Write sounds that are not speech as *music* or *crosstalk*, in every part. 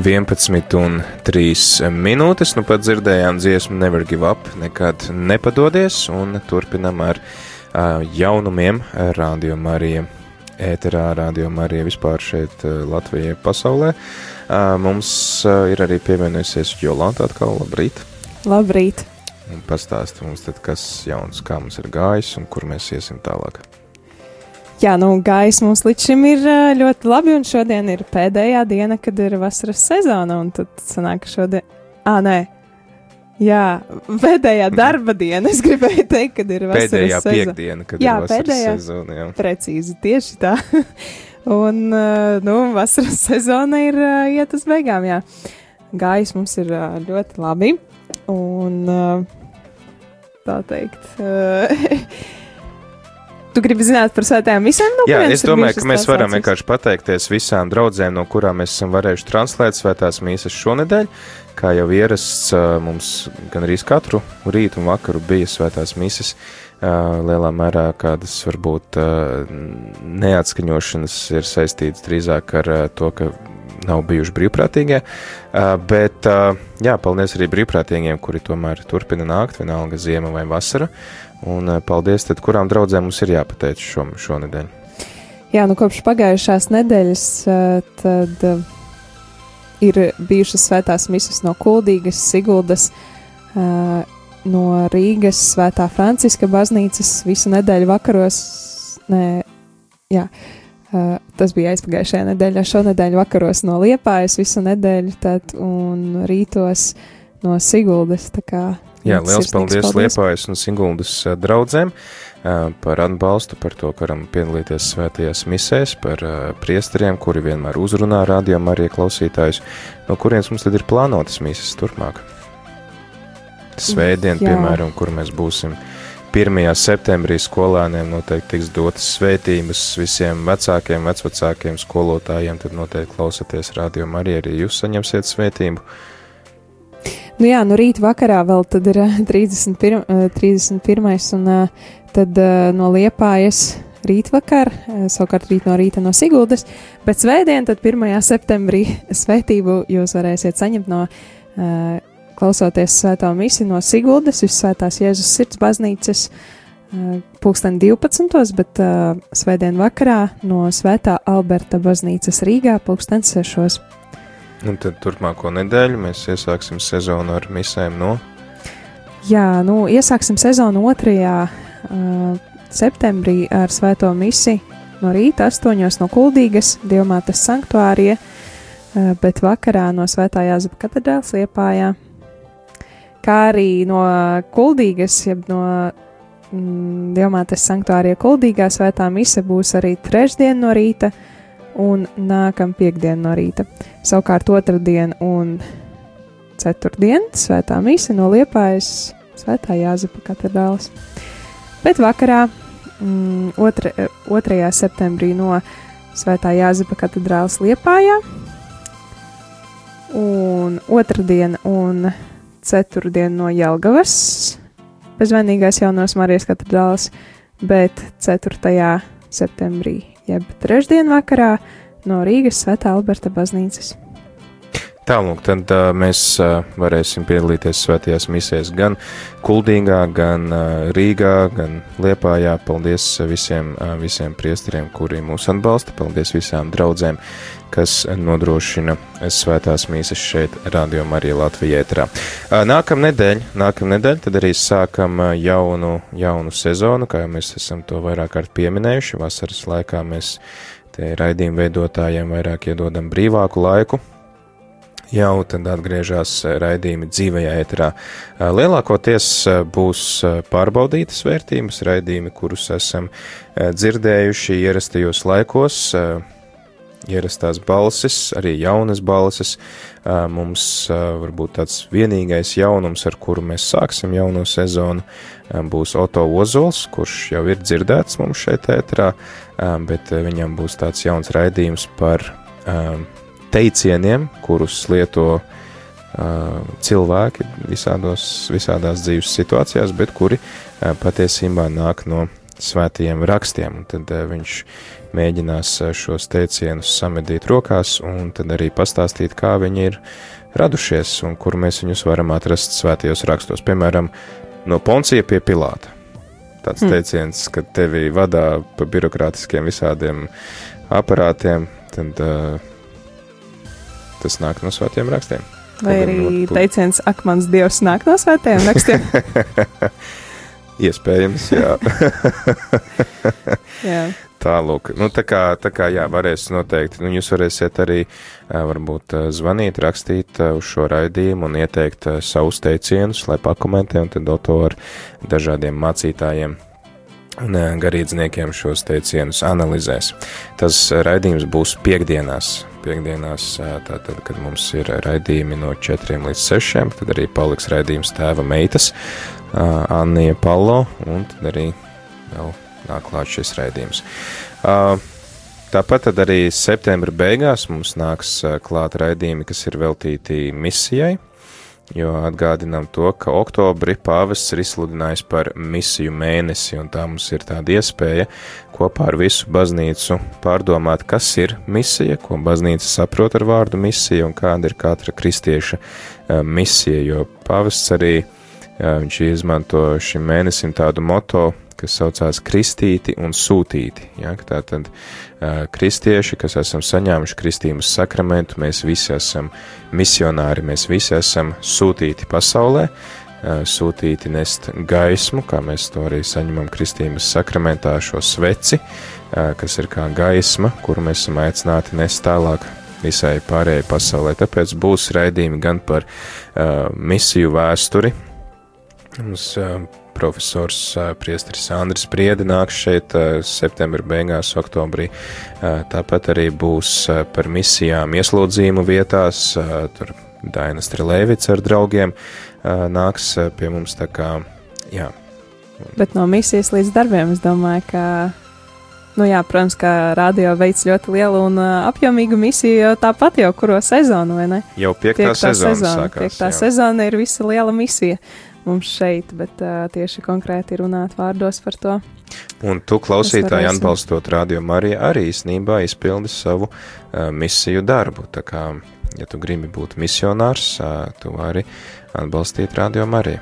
11 un 3 minūtes. Nu pat dzirdējām dziesmu Never Give Up, nekad nepadodies, un turpinam ar uh, jaunumiem Radio Marija ēterā, Radio Marija vispār šeit Latvijā pasaulē. Uh, mums uh, ir arī pievienojusies Jolanta atkal, labrīt! Labrīt! Un pastāsti mums tad, kas jauns, kā mums ir gājis un kur mēs iesim tālāk. Jā, nu, gājis mums līdz šim ir ļoti labi, un šodien ir pēdējā diena, kad ir vasaras sezona, un tad sanāk, ka šodien, ah, nē, jā, pēdējā *laughs* darba diena, es gribēju teikt, kad ir vasaras pēdējā sezona. piekdiena, kad jā, ir vasaras pēdējā, sezona, jā. Precīzi, tieši tā. *laughs* un, nu, vasaras sezona ir iet uz beigām, jā. Gājis mums ir ļoti labi, un tā teikt. *laughs* Tu gribi zināt par svētajām misēm? No Jā, es domāju, ka mēs varam vienkārši pateikties visām draudzēm, no kurām mēs esam varējuši translēt svētās mīsas šonedēļ. Kā jau ierasts, mums gan arī katru rītu un vakaru bija svētās mīsas. Lielā mērā kādas varbūt neatskaņošanas ir saistītas drīzāk ar to, ka nav bijuši brīvprātīgie. Bet, jā, paldies arī brīvprātīgiem, kuri tomēr turpina nākt, vienalga ziema vai vasara. Un paldies, tad kurām draudzēm mums ir jāpateic šo, šonedēļ? Jā, nu kopš pagājušās nedēļas tad ir bijušas svētās misas no Kuldīgas, Siguldas, no Rīgas, Svētā Franciska baznīcas visu nedēļu vakaros. Nē, jā, tas bija aizpagājušajā nedēļā, šonadēļ vakaros no Liepājas visu nedēļu, tad un rītos no Siguldas. Tā kā Jā, liels paldies, paldies Liepājas un Singuldas draudzēm par atbalstu, par to, ka varam piedalīties svētajās misēs, par priesteriem, kuri vienmēr uzrunā rādījumā arī klausītājus, no kurienes mums tad ir plānotas misas turpmāk. Svētdien, Jā. piemēram, kur mēs būsim 1. septembrī skolēniem noteikti tiks dotas svētības visiem vecākiem, vecvecākiem skolotājiem, tad noteikti klausaties rādījumā arī, arī jūs saņemsiet svētību. Nu jā, nu rīt vakarā vēl tad ir 31. 31. un tad no Liepājas rītvakar, savukārt rīt no rīta no Siguldas, bet svētdien, tad 1. septembrī *laughs* svētību jūs varēsiet saņemt no klausoties svētā misiju no Siguldas, Visvētās Jēzus sirds baznīcas pulksten 12. bet uh, svētdien vakarā no Svētā Alberta baznīcas Rīgā pulksten 6. Un tad turpmāko nedēļu mēs iesāksim sezonu ar misēm no. Jā, nu, iesāksim sezonu 2. Uh, septembrī ar svēto misiju no rīta 8. no Kuldīgas, Dievmātes sanktuārija, uh, bet vakarā no Svētā Jāzepa katedrāls Liepājā. Kā arī no Kuldīgas, jeb no mm, Dievmātes sanktuārija Kuldīgā svētā mise būs arī trešdien no rīta, uh, un nākamā piekdiena no rīta. Savukārt otrdien un ceturtdien svētā mise no Liepājas svētā Jāzepa katedrāls. Bet vakarā, mm, 2. 2. septembrī no svētā Jāzepa katedrāls Liepājā, un otrdien un ceturtdien no Jelgavas, bezvainīgais jaunos Marijas katedrāls, bet 4. septembrī jeb trešdien vakarā no Rīgas Svētā Alberta baznīcas. Tālāk, tad uh, mēs uh, varēsim piedalīties svētajās misēs gan Kuldīgā, gan uh, Rīgā, gan Liepājā. Paldies visiem, uh, visiem priesteriem, kuri mūs atbalsta. Paldies visām draudzēm, kas nodrošina svētās mīsas šeit, Radio Marija Latvijā. Uh, nākam nedēļ, nākam nedēļ, tad arī sākam uh, jaunu, jaunu sezonu, kā jau mēs esam to vairāk kārt pieminējuši. Vasaras laikā mēs te raidījumu veidotājiem vairāk iedodam brīvāku laiku jau tad atgriežas raidījumi dzīvajā ēterā. Lielākoties būs pārbaudītas vērtības raidījumi, kurus esam dzirdējuši ierastajos laikos, ierastās balsis, arī jaunas balsis. Mums varbūt tāds vienīgais jaunums, ar kuru mēs sāksim jauno sezonu, būs Oto Ozols, kurš jau ir dzirdēts mums šeit ēterā, bet viņam būs tāds jauns raidījums par teicieniem, kurus lieto uh, cilvēki visādos, visādās dzīves situācijās, bet kuri uh, patiesībā nāk no svētajiem rakstiem. Un tad uh, viņš mēģinās šos teicienus samedīt rokās un tad arī pastāstīt, kā viņi ir radušies un kur mēs viņus varam atrast svētajos rakstos. Piemēram, no Poncija pie Pilāta. Tāds mm. teiciens, ka tevi vadā pa birokrātiskiem visādiem aparātiem, tad uh, tas nāk no svētiem rakstiem. Vai arī teiciens, ak, mans dievs nāk no svētiem rakstiem? *laughs* Iespējams, jā. *laughs* jā. Tālūk, nu, tā kā, tā kā jā, varēs noteikti, nu, jūs varēsiet arī varbūt zvanīt, rakstīt uz šo raidījumu un ieteikt savus teicienus, lai pakomentē, un tad to ar dažādiem mācītājiem un garīdzniekiem šos teicienus analizēs. Tas raidījums būs piekdienās, piekdienās, tātad, kad mums ir raidījumi no 4 līdz 6, tad arī paliks raidījums tēva meitas, Annija Palo, un tad arī vēl nāk klāt šis raidījums. Tāpat arī septembra beigās mums nāks klāt raidījumi, kas ir veltīti misijai, jo atgādinām to, ka oktobri pāvests ir izsludinājis par misiju mēnesi, un tā mums ir tāda iespēja kopā ar visu baznīcu pārdomāt, kas ir misija, ko baznīca saprot ar vārdu misija un kāda ir katra kristieša misija, jo pāvests arī viņš izmanto šim mēnesim tādu moto kas saucās Kristīti un Sūtīti. Ja, Tātad uh, kristieši, kas esam saņēmuši kristības sakramentu, mēs visi esam misionāri, mēs visi esam sūtīti pasaulē, uh, sūtīti nest gaismu, kā mēs to arī saņemam kristības sakramentā, šo sveci, uh, kas ir kā gaisma, kuru mēs esam aicināti nest tālāk visai pārējai pasaulē. Tāpēc būs raidījumi gan par uh, misiju vēsturi, Mums profesors Priesteris Andris Priedi nāks šeit septembra beigās, oktobrī. Tāpat arī būs par misijām ieslodzījumu vietās, tur Daina Strelēvica ar draugiem nāks pie mums tā kā, jā. Bet no misijas līdz darbiem es domāju, ka Nu jā, protams, ka radio veids ļoti lielu un uh, apjomīgu misiju jau tāpat jau kuro sezonu, vai ne? Jau piektā, piektā sezona. sezona sākās, piektā jā. sezona ir visa liela misija mums šeit, bet uh, tieši konkrēti runāt vārdos par to. Un tu, klausītāji, atbalstot Radio Mariju, arī īsnībā izpildi savu uh, misiju darbu. Tā kā, ja tu gribi būt misionārs, uh, tu vari atbalstīt Radio Mariju.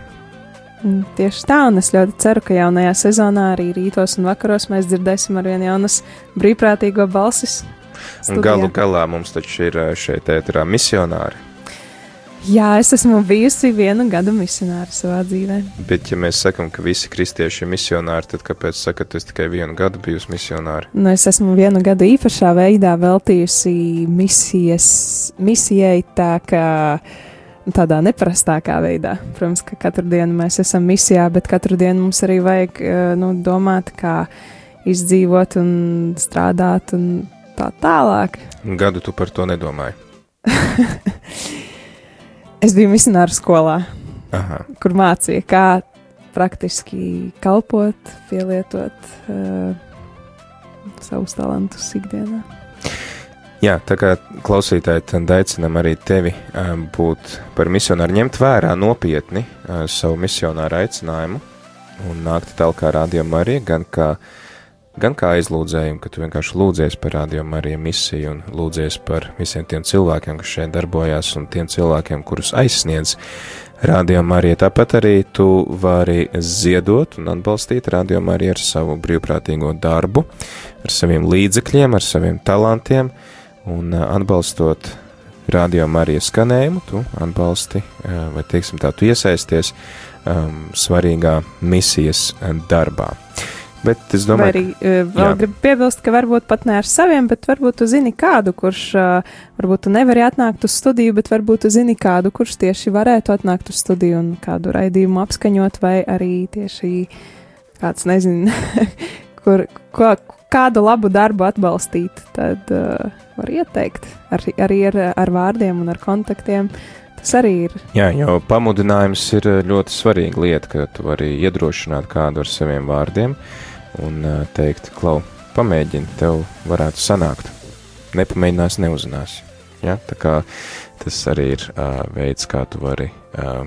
Mm, tieši tā, un es ļoti ceru, ka jaunajā sezonā arī rītos un vakaros mēs dzirdēsim ar vien jaunas brīvprātīgo balsis. Studijā. Un galu galā mums taču ir šeit ēterā misionāri. Jā, es esmu bijusi vienu gadu misionāra savā dzīvē. Bet, ja mēs sakām, ka visi kristieši ir misionāri, tad kāpēc sakat, es tikai vienu gadu bijusi misionāra? Nu, es esmu vienu gadu īpašā veidā veltījusi misijas, misijai tā kā tādā neparastākā veidā. Protams, ka katru dienu mēs esam misijā, bet katru dienu mums arī vajag eh, nu, domāt, kā izdzīvot un strādāt un tā tālāk. Gadu tu par to nedomāji? *laughs* Es biju misionāra skolā, Aha. kur mācīja, kā praktiski kalpot, pielietot uh, savus talantus ikdienā. Jā, tā kā klausītāji, tad aicinam arī tevi uh, būt par misionāru, ņemt vērā nopietni uh, savu misionāru aicinājumu un nākt tālāk kā rādījuma arī, gan kā uh, gan kā aizlūdzējumu, ka tu vienkārši lūdzies par Radio Mariju misiju un lūdzies par visiem tiem cilvēkiem, kas šeit darbojās un tiem cilvēkiem, kurus aizsniedz Radio Marija. Tāpat arī tu vari ziedot un atbalstīt Radio Mariju ar savu brīvprātīgo darbu, ar saviem līdzekļiem, ar saviem talantiem un atbalstot Radio Marija skanējumu, tu atbalsti vai, teiksim tā, tu iesaisties um, svarīgā misijas darbā. Bet es domāju, arī uh, vēl jā. gribu piebilst, ka varbūt pat ne ar saviem, bet varbūt tu zini kādu, kurš uh, varbūt tu nevari atnākt uz studiju, bet varbūt tu zini kādu, kurš tieši varētu atnākt uz studiju un kādu raidījumu apskaņot, vai arī tieši kāds nezina, *laughs* kur, ko, kādu labu darbu atbalstīt, tad uh, var ieteikt ar, arī ar, ar vārdiem un ar kontaktiem. Tas arī ir. Jā, jau pamudinājums ir ļoti svarīga lieta, ka tu vari iedrošināt kādu ar saviem vārdiem. Uh, un teikt, klau, pamēģini, tev varētu sanākt. Nepamēģinās, neuzinās. Ja? Tā kā tas arī ir uh, veids, kā tu vari uh,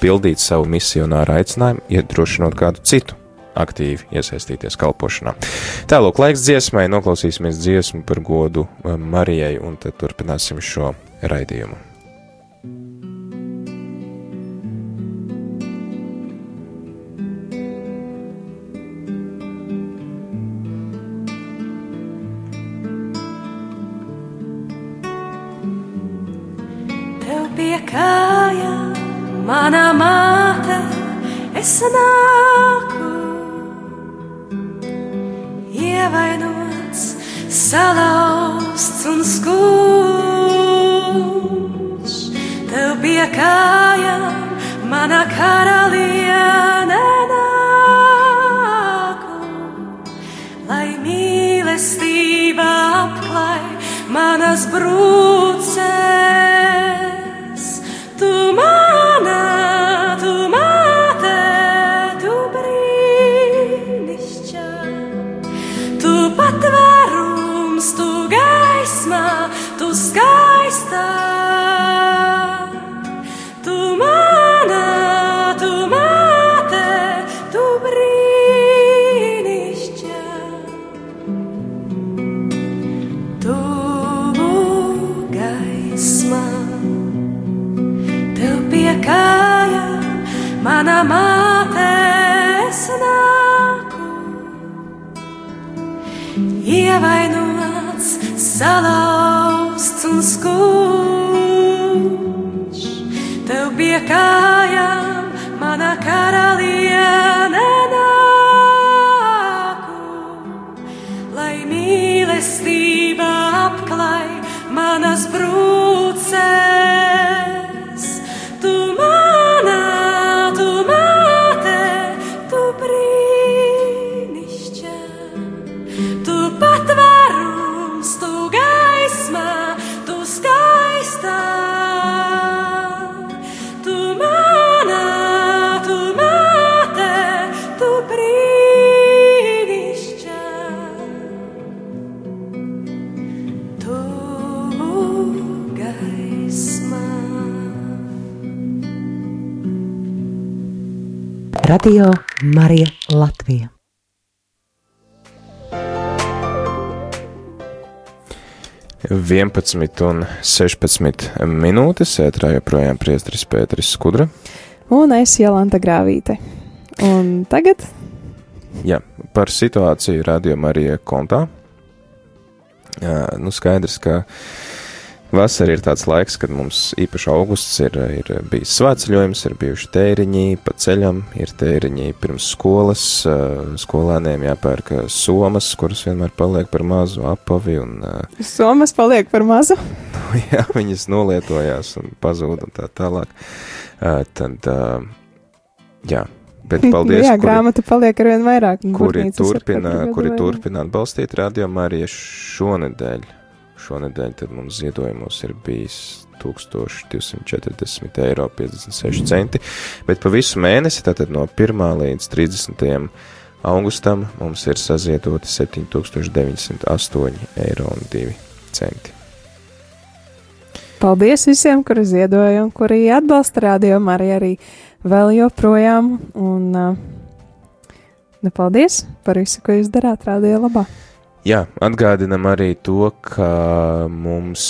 pildīt savu misionāru aicinājumu, iedrošinot kādu citu aktīvi iesaistīties kalpošanā. Tālāk, laiks dziesmai, noklausīsimies dziesmu par godu Marijai, un tad turpināsim šo raidījumu. Mana māte, es nāku, ievainots, salauzts un skumjš. Tev pie kājām mana karaliene nāku, lai mīlestība apklāj manas brūces. Salauzts Radio Marija Latvija. Vienpadsmit un sešpadsmit minūtes ētrā joprojām priestris Pēteris Skudra. Un es Jolanta Grāvīte. Un tagad? Jā, par situāciju Radio Marija kontā. Jā, nu skaidrs, ka uh, Vasara ir tāds laiks, kad mums īpaši augusts ir, ir bijis svētceļojums, ir bijuši tēriņi pa ceļam, ir tēriņi pirms skolas, skolēniem jāpērk somas, kuras vienmēr paliek par mazu apavi un... Somas paliek par mazu? *laughs* jā, viņas nolietojās un pazūd un tā tālāk. Tad, jā, Bet *laughs* paldies, Jā, kuri, grāmata paliek ar vien vairāk. Kuri turpina, kuri turpina atbalstīt radio Mariju šonedēļ Šonadēļ mums ziedojumos ir bijis 1240 eiro 56 centi, bet pa visu mēnesi, tātad no 1. līdz 30. augustam, mums ir saziedoti 7908 eiro un 2 centi. Paldies visiem, kuri ziedoja un kuri atbalsta rādījumu arī, arī vēl joprojām. Un, nu, paldies par visu, ko jūs darāt rādījumā labā. Jā, atgādinam arī to, ka mums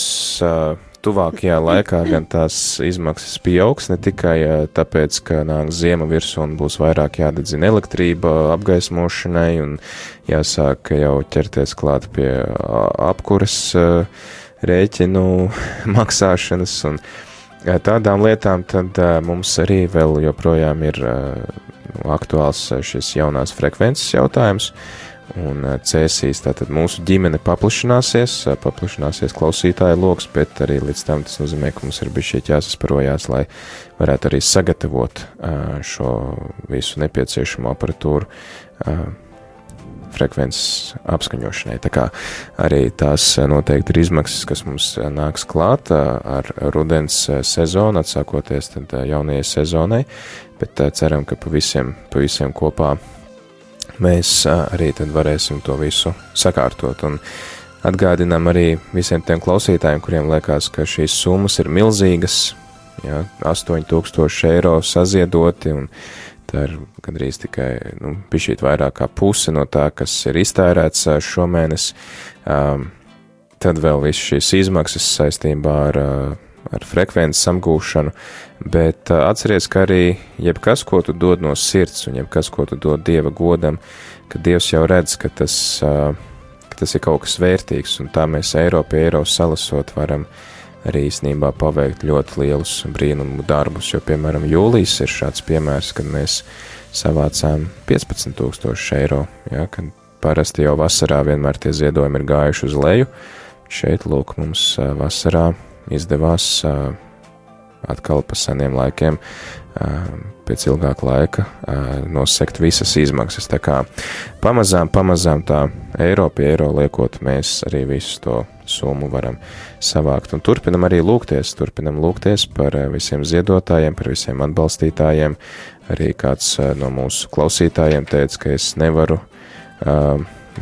uh, tuvākajā laikā gan tās izmaksas pieaugs, ne tikai uh, tāpēc, ka nāk ziema virsū un būs vairāk jādedzina elektrība apgaismošanai un jāsāk jau ķerties klāt pie uh, apkuras rēķinu *laughs* maksāšanas un tādām lietām, tad mums arī vēl joprojām ir aktuāls šis jaunās frekvences jautājums. Uh, Un cēsīs, tātad mūsu ģimene paplašināsies, paplašināsies klausītāju lokus, bet arī līdz tam tas nozīmē, ka mums ir bijis šeit jāsasparojās, lai varētu arī sagatavot šo visu nepieciešamo aparatūru frekvences apskaņošanai. Tā kā arī tās noteikti ir izmaksas, kas mums nāks klāt ar rudens sezonu, atsākoties jaunajai sezonai, bet ceram, ka pa visiem, pa visiem kopā mēs arī tad varēsim to visu sakārtot. Un atgādinām arī visiem tiem klausītājiem, kuriem liekas, ka šīs summas ir milzīgas, ja, 8000 eiro saziedoti, un Tā ir gandrīz tikai nu, pišķīt vairāk kā puse no tā, kas ir iztērēts šomēnes. Um, tad vēl viss šīs izmaksas saistībā ar, ar frekvences apgūšanu, bet atceries, ka arī jebkas, ko tu dod no sirds un jebkas, ko tu dod Dieva godam, ka Dievs jau redz, ka tas, ka tas ir kaut kas vērtīgs, un tā mēs Eiropu, Eiropu salasot varam arī īstenībā paveikt ļoti lielus brīnumu darbus, jo, piemēram, jūlijas ir šāds piemērs, kad mēs savācām 15 tūkstoši eiro, ja, kad parasti jau vasarā vienmēr tie ziedojumi ir gājuši uz leju, šeit, lūk, mums vasarā izdevās atkal pa seniem laikiem pēc ilgāka laika nosekt visas izmaksas. Tā kā pamazām, pamazām tā eiro pie eiro liekot, mēs arī visu to summu varam savākt. Un turpinam arī lūgties, turpinam lūgties par visiem ziedotājiem, par visiem atbalstītājiem. Arī kāds no mūsu klausītājiem teica, ka es nevaru,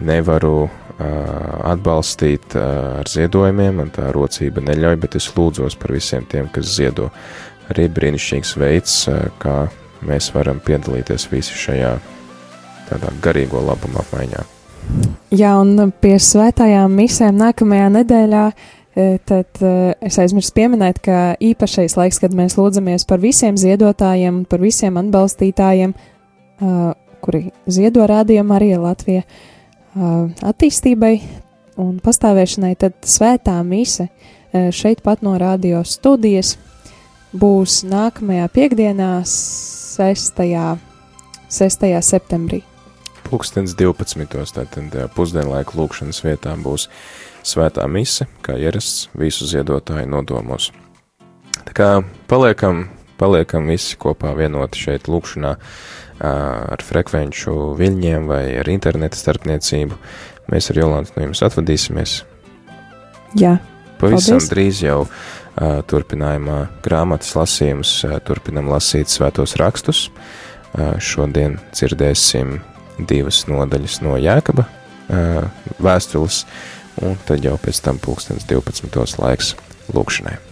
nevaru atbalstīt ar ziedojumiem, man tā rocība neļauj, bet es lūdzos par visiem tiem, kas ziedo. Arī brīnišķīgs veids, kā mēs varam piedalīties visi šajā tādā garīgo labumu apmaiņā. Jā, un pie svētājām misēm nākamajā nedēļā tad es aizmirsu pieminēt, ka īpašais laiks, kad mēs lūdzamies par visiem ziedotājiem, par visiem atbalstītājiem, kuri ziedo rādījumu arī Latvijā, attīstībai un pastāvēšanai, tad svētā mise šeit pat no radio studijas būs nākamajā piekdienā, 6. 6. septembrī. Pūkstens 12. tātad pusdienlaika lūkšanas vietā būs svētā mise, kā ierasts visu ziedotāju nodomos. Tā kā paliekam, paliekam visi kopā vienoti šeit lūkšanā, ar frekvenču viļņiem vai ar interneta starpniecību. Mēs ar Jolantu no jums atvadīsimies. Jā. Pavisam paldies. drīz jau turpinājumā grāmatas lasījums, turpinam lasīt svētos rakstus. Šodien dzirdēsim divas nodaļas no Jēkaba vēstules, un tad jau pēc tam pulkstens 12. laiks lūkšanai.